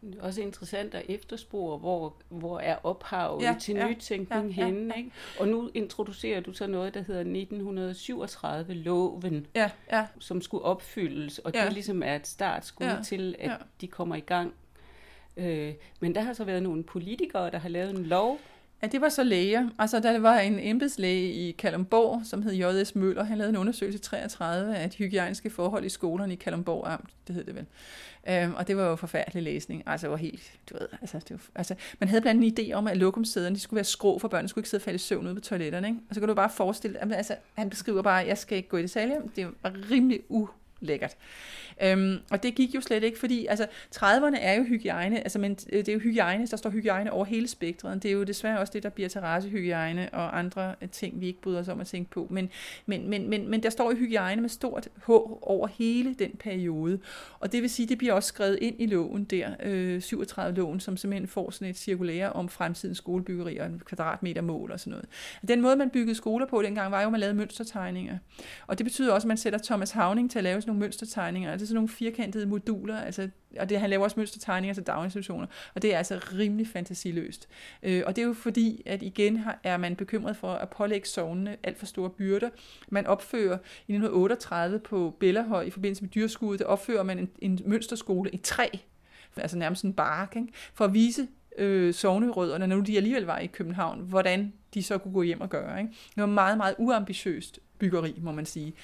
Det er også interessant at efterspore, hvor, hvor er ophavet ja, til ja, nytænkning ja, henne. Ja, ja. Ikke? Og nu introducerer du så noget, der hedder 1937-loven, ja, ja. som skulle opfyldes, og ja. det ligesom er et startskud ja, til, at ja. de kommer i gang. Øh, men der har så været nogle politikere, der har lavet en lov, Ja, det var så læger. Altså, der var en embedslæge i Kalumborg, som hed J.S. Møller. Han lavede en undersøgelse i 33 af de hygiejniske forhold i skolerne i Kalumborg Amt, det hed det vel. Øhm, og det var jo forfærdelig læsning. Altså, det var helt, du ved, altså, det var, altså, man havde blandt andet en idé om, at lokumsæderne, de skulle være skrå for børnene, skulle ikke sidde og falde i søvn ude på toiletterne, ikke? Og så kan du bare forestille dig, altså, han beskriver bare, jeg skal ikke gå i detalje. det var rimelig u lækkert. Øhm, og det gik jo slet ikke, fordi altså, 30'erne er jo hygiejne, altså, men øh, det er jo hygiejne, der står hygiejne over hele spektret. Det er jo desværre også det, der bliver terrassehygiejne og andre øh, ting, vi ikke bryder os om at tænke på. Men, men, men, men, men der står jo hygiejne med stort H over hele den periode. Og det vil sige, det bliver også skrevet ind i loven der, øh, 37-loven, som simpelthen får sådan et cirkulære om fremtidens skolebyggeri og kvadratmeter mål og sådan noget. Den måde, man byggede skoler på dengang, var jo, at man lavede mønstertegninger. Og det betyder også, at man sætter Thomas Havning til at lave sådan nogle mønstertegninger. Det er sådan nogle firkantede moduler, altså, og det, han laver også mønstertegninger til daginstitutioner, og det er altså rimelig fantasiløst. Øh, og det er jo fordi, at igen har, er man bekymret for at pålægge sovnene alt for store byrder. Man opfører i 1938 på Bellerhøj i forbindelse med dyrskuddet, der opfører man en, en mønsterskole i træ, altså nærmest en bark, ikke? for at vise øh, sovnerødderne, når nu de alligevel var i København, hvordan de så kunne gå hjem og gøre. Ikke? Det var meget, meget uambitiøst byggeri, må man sige.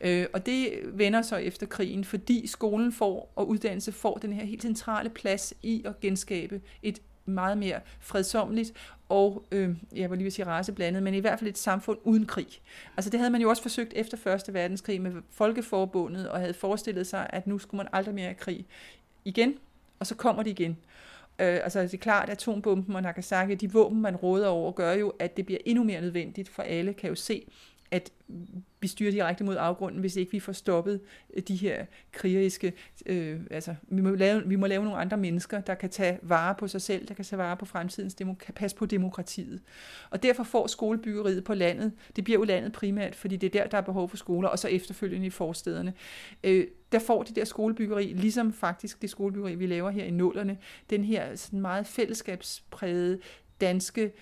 Øh, og det vender så efter krigen, fordi skolen får og uddannelse får den her helt centrale plads i at genskabe et meget mere fredsomligt og, øh, jeg vil lige sige raceblandet, men i hvert fald et samfund uden krig. Altså det havde man jo også forsøgt efter 1. verdenskrig med Folkeforbundet, og havde forestillet sig, at nu skulle man aldrig mere have krig igen, og så kommer de igen. Øh, Øh, altså det er klart, at atombomben og Nagasaki, de våben, man råder over, gør jo, at det bliver endnu mere nødvendigt, for alle kan jo se, at vi styrer direkte mod afgrunden, hvis ikke vi får stoppet øh, de her krigeriske, øh, altså vi må, lave, vi må lave nogle andre mennesker, der kan tage vare på sig selv, der kan tage vare på fremtidens, demo, kan passe på demokratiet. Og derfor får skolebyggeriet på landet, det bliver jo landet primært, fordi det er der, der er behov for skoler, og så efterfølgende i forstederne. Øh, der får de der skolebyggeri, ligesom faktisk det skolebyggeri, vi laver her i nullerne, den her sådan meget fællesskabsprægede danske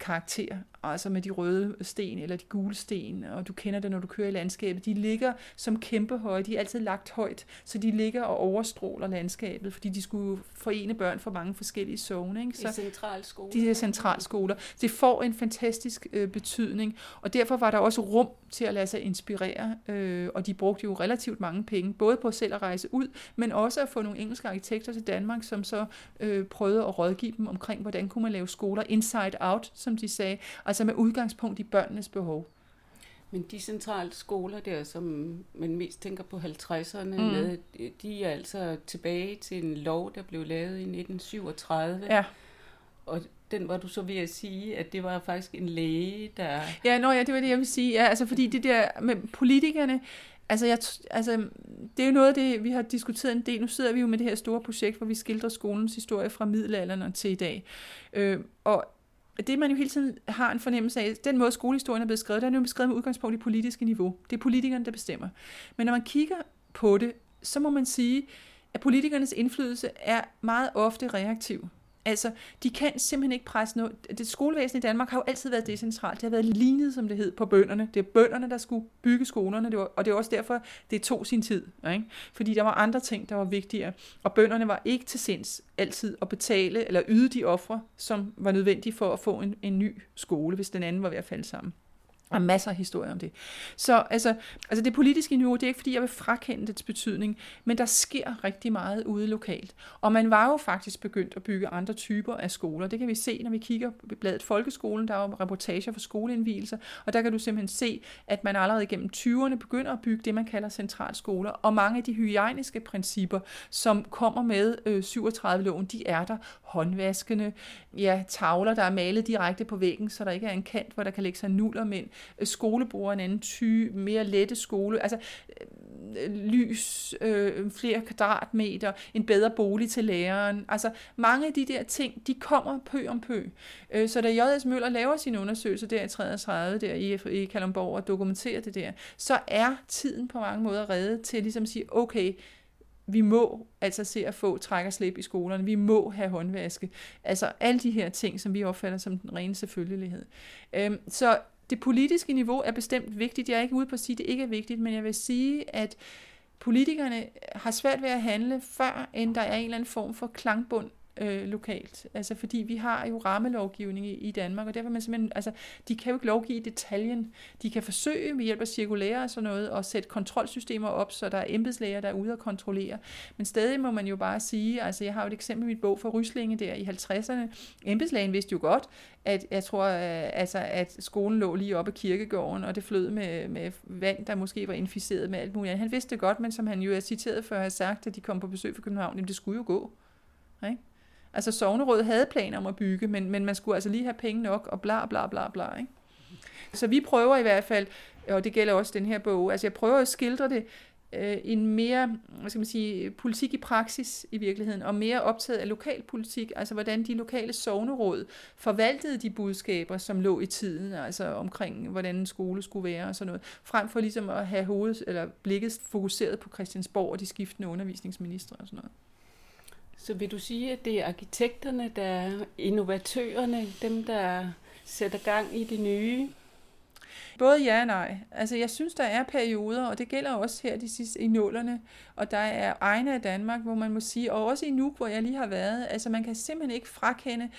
karakter, altså med de røde sten eller de gule sten, og du kender det, når du kører i landskabet. De ligger som kæmpe høje, de er altid lagt højt, så de ligger og overstråler landskabet, fordi de skulle forene børn fra mange forskellige zone. Ikke? Så I centralskoler. De her centralskoler. Det får en fantastisk øh, betydning, og derfor var der også rum til at lade sig inspirere, øh, og de brugte jo relativt mange penge, både på selv at rejse ud, men også at få nogle engelske arkitekter til Danmark, som så øh, prøvede at rådgive dem omkring, hvordan kunne man lave skoler inside out, som de sagde, altså med udgangspunkt i børnenes behov. Men de centrale skoler der, som man mest tænker på 50'erne mm. med, de er altså tilbage til en lov, der blev lavet i 1937. Ja. Og den var du så ved at sige, at det var faktisk en læge, der... Ja, nå ja, det var det, jeg vil sige. Ja, altså fordi det der med politikerne, altså, jeg, altså det er jo noget af det, vi har diskuteret en del. Nu sidder vi jo med det her store projekt, hvor vi skildrer skolens historie fra middelalderen til i dag. Øh, og det man jo hele tiden har en fornemmelse af, den måde skolehistorien er blevet skrevet, den er jo beskrevet med udgangspunkt i politiske niveau. Det er politikerne, der bestemmer. Men når man kigger på det, så må man sige, at politikernes indflydelse er meget ofte reaktiv. Altså, de kan simpelthen ikke presse noget. Det skolevæsen i Danmark har jo altid været decentralt. Det har været lignet, som det hed, på bønderne. Det er bønderne, der skulle bygge skolerne, det var, og det er også derfor, det tog sin tid. Ikke? Fordi der var andre ting, der var vigtigere. Og bønderne var ikke til sinds altid at betale eller yde de ofre, som var nødvendige for at få en, en ny skole, hvis den anden var ved at falde sammen. Der er masser af historier om det. Så altså, altså det politiske niveau, det er ikke fordi, jeg vil frakende dets betydning, men der sker rigtig meget ude lokalt. Og man var jo faktisk begyndt at bygge andre typer af skoler. Det kan vi se, når vi kigger på bladet Folkeskolen. Der er jo reportager for skoleindvielser, og der kan du simpelthen se, at man allerede gennem 20'erne begynder at bygge det, man kalder centralskoler. Og mange af de hygiejniske principper, som kommer med øh, 37-loven, de er der. Håndvaskende, ja, tavler, der er malet direkte på væggen, så der ikke er en kant, hvor der kan lægge sig nuller med skolebord en anden ty, mere lette skole, altså øh, lys, øh, flere kvadratmeter, en bedre bolig til læreren. Altså mange af de der ting, de kommer pø om pø. Øh, så da J.S. Møller laver sin undersøgelse der i 33, der i, i Kalundborg og dokumenterer det der, så er tiden på mange måder reddet til ligesom at sige, okay, vi må altså se at få træk og slip i skolerne. Vi må have håndvaske. Altså alle de her ting, som vi opfatter som den rene selvfølgelighed. Øhm, så det politiske niveau er bestemt vigtigt. Jeg er ikke ude på at sige, at det ikke er vigtigt, men jeg vil sige, at politikerne har svært ved at handle, før end der er en eller anden form for klangbund øh, lokalt. Altså fordi vi har jo rammelovgivning i, i Danmark, og derfor man simpelthen, altså de kan jo ikke lovgive i detaljen. De kan forsøge med hjælp af cirkulære og sådan noget, at sætte kontrolsystemer op, så der er embedslæger, der er ude og kontrollere. Men stadig må man jo bare sige, altså jeg har jo et eksempel i mit bog fra Ryslinge der i 50'erne. Embedslægen vidste jo godt, at jeg tror, øh, altså, at skolen lå lige oppe af kirkegården, og det flød med, med vand, der måske var inficeret med alt muligt. Han vidste det godt, men som han jo er citeret for at have sagt, at de kom på besøg fra København, jamen det skulle jo gå. Ikke? Altså Sognerådet havde planer om at bygge, men, men man skulle altså lige have penge nok, og bla bla bla bla. Ikke? Så vi prøver i hvert fald, og det gælder også den her bog, altså jeg prøver at skildre det øh, en mere, hvad skal man sige, politik i praksis i virkeligheden, og mere optaget af lokalpolitik, altså hvordan de lokale sovneråd forvaltede de budskaber, som lå i tiden, altså omkring, hvordan en skole skulle være og sådan noget, frem for ligesom at have hovedet, eller blikket fokuseret på Christiansborg og de skiftende undervisningsministre og sådan noget. Så vil du sige, at det er arkitekterne, der er innovatørerne, dem der sætter gang i det nye? Både ja og nej. Altså jeg synes, der er perioder, og det gælder også her de sidste i nullerne, og der er egne af Danmark, hvor man må sige, og også i Nuuk, hvor jeg lige har været, altså man kan simpelthen ikke frakende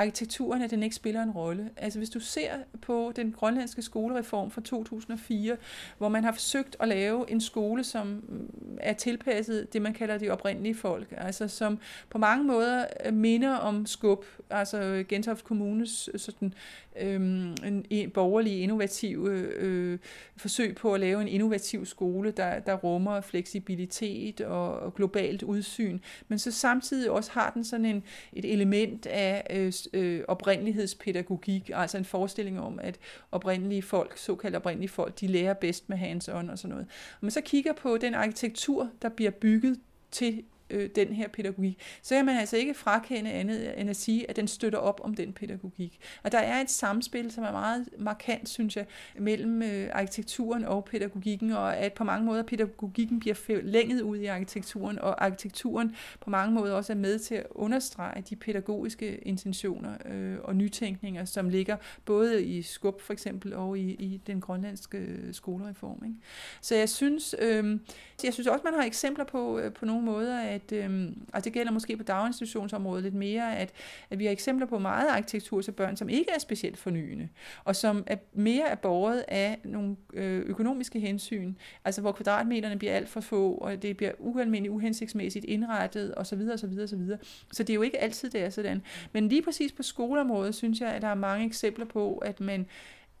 arkitekturen, at den ikke spiller en rolle. Altså hvis du ser på den grønlandske skolereform fra 2004, hvor man har forsøgt at lave en skole, som mm, er tilpasset det, man kalder de oprindelige folk, altså som på mange måder minder om skub, altså Gentofte Kommunes øh, sådan, øh, en, en borgerlig innovativ øh, forsøg på at lave en innovativ skole, der, der rummer fleksibilitet og, og globalt udsyn, men så samtidig også har den sådan en, et element af øh, øh, oprindelighedspædagogik, altså en forestilling om, at oprindelige folk, såkaldt oprindelige folk, de lærer bedst med hands-on og sådan noget. Og man så kigger på den arkitektur, der bliver bygget til øh, den her pædagogik, så kan man altså ikke frakende andet end at sige, at den støtter op om den pædagogik. Og der er et samspil, som er meget markant, synes jeg, mellem øh, arkitekturen og pædagogikken, og at på mange måder pædagogikken bliver forlænget ud i arkitekturen, og arkitekturen på mange måder også er med til at understrege de pædagogiske intentioner øh, og nytænkninger, som ligger både i skub for eksempel og i, i den grønlandske øh, skolereform. Ikke? Så jeg synes, øh, jeg synes også, man har eksempler på, øh, på nogle måder, at at, øh, og det gælder måske på daginstitutionsområdet lidt mere, at, at vi har eksempler på meget arkitektur til børn, som ikke er specielt fornyende, og som er mere er borget af nogle øh, økonomiske hensyn, altså hvor kvadratmeterne bliver alt for få, og det bliver ualmindeligt uhensigtsmæssigt indrettet, osv. osv. osv. Så det er jo ikke altid, det er sådan. Men lige præcis på skoleområdet, synes jeg, at der er mange eksempler på, at man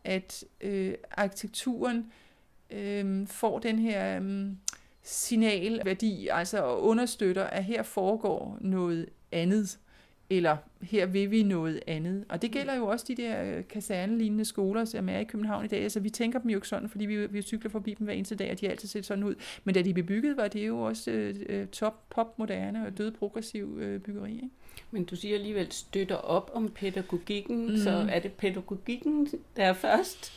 at øh, arkitekturen øh, får den her øh, signalværdi, altså understøtter, at her foregår noget andet, eller her vil vi noget andet. Og det gælder jo også de der øh, kasernelignende skoler, som er i København i dag. Altså vi tænker dem jo ikke sådan, fordi vi, vi cykler forbi dem hver eneste dag, og de har altid set sådan ud. Men da de blev bygget, var det jo også øh, øh top, pop, moderne og død progressiv øh, byggeri. Ikke? Men du siger alligevel støtter op om pædagogikken, mm. så er det pædagogikken, der er først?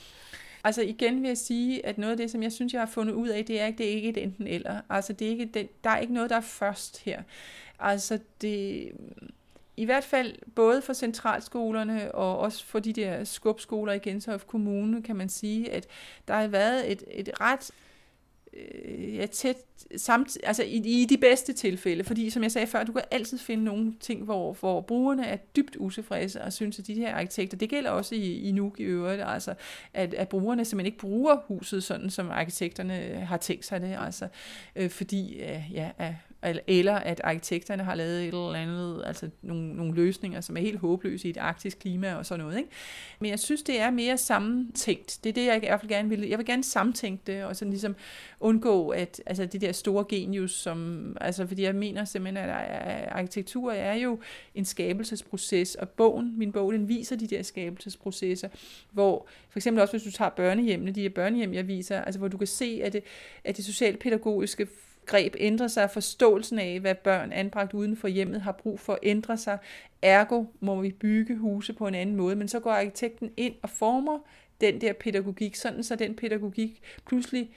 Altså igen vil jeg sige, at noget af det, som jeg synes, jeg har fundet ud af, det er, at det er ikke et enten eller. Altså det er ikke den, der er ikke noget, der er først her. Altså det, mm, i hvert fald både for centralskolerne og også for de der skubskoler i Gentofte Kommune, kan man sige, at der har været et, et ret øh, ja, tæt samt, altså i, i de bedste tilfælde, fordi som jeg sagde før, du kan altid finde nogle ting, hvor, hvor brugerne er dybt usefredse og synes, at de her arkitekter, det gælder også i, i Nuuk i øvrigt, altså at, at brugerne simpelthen ikke bruger huset sådan, som arkitekterne har tænkt sig det, altså øh, fordi øh, ja, eller at arkitekterne har lavet et eller andet, altså nogle, nogle løsninger, som er helt håbløse i et arktisk klima og sådan noget. Ikke? Men jeg synes, det er mere sammentænkt. Det er det, jeg i hvert fald gerne vil. Jeg vil gerne samtænke det, og sådan ligesom undgå, at altså det der store genius, som, altså fordi jeg mener simpelthen, at arkitektur er jo en skabelsesproces, og bogen, min bog, den viser de der skabelsesprocesser, hvor for eksempel også, hvis du tager børnehjemmene, de her børnehjem, jeg viser, altså hvor du kan se, at det, at det socialpædagogiske greb ændrer sig, forståelsen af, hvad børn anbragt uden for hjemmet har brug for, ændrer sig. Ergo må vi bygge huse på en anden måde, men så går arkitekten ind og former den der pædagogik, sådan så den pædagogik pludselig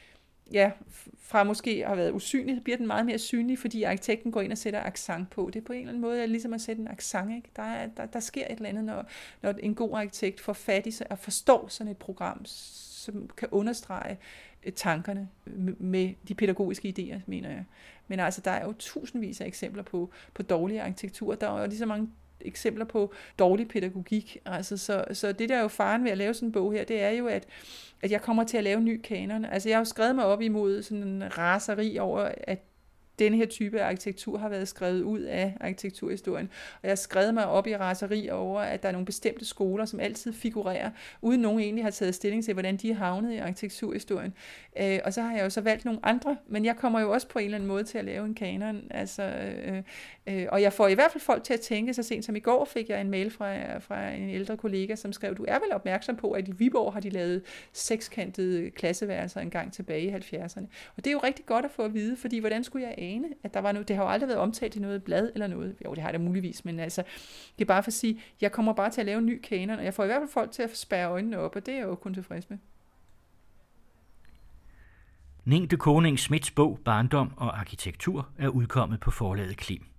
ja, fra måske har været usynlig, så bliver den meget mere synlig, fordi arkitekten går ind og sætter accent på. Det er på en eller anden måde ligesom at sætte en accent. Ikke? Der, er, der, der sker et eller andet, når, når en god arkitekt får fat i sig og forstår sådan et program, som kan understrege Øh, tankerne øh, med de pædagogiske idéer, mener jeg. Men altså, der er jo tusindvis af eksempler på, på dårlig arkitektur. Der er jo lige så mange eksempler på dårlig pædagogik. Altså, så, så det der er jo faren ved at lave sådan en bog her, det er jo, at, at jeg kommer til at lave en ny kanon. Altså, jeg har jo skrevet mig op imod sådan en raseri over, at denne her type af arkitektur har været skrevet ud af arkitekturhistorien. Og jeg har skrevet mig op i raseri over, at der er nogle bestemte skoler, som altid figurerer, uden nogen egentlig har taget stilling til, hvordan de er havnet i arkitekturhistorien. Øh, og så har jeg jo så valgt nogle andre, men jeg kommer jo også på en eller anden måde til at lave en kanon. Altså, øh, øh, og jeg får i hvert fald folk til at tænke, så sent som i går fik jeg en mail fra, fra en ældre kollega, som skrev, du er vel opmærksom på, at i Viborg har de lavet sekskantede klasseværelser en gang tilbage i 70'erne. Og det er jo rigtig godt at få at vide, fordi hvordan skulle jeg ane, at der var noget, det har jo aldrig været omtalt i noget blad eller noget. Jo, det har det muligvis, men altså, det er bare for at sige, jeg kommer bare til at lave en ny kanon, og jeg får i hvert fald folk til at spærre øjnene op, og det er jeg jo kun tilfreds med. Ningde Koning Smits bog Barndom og Arkitektur er udkommet på forlaget Klim.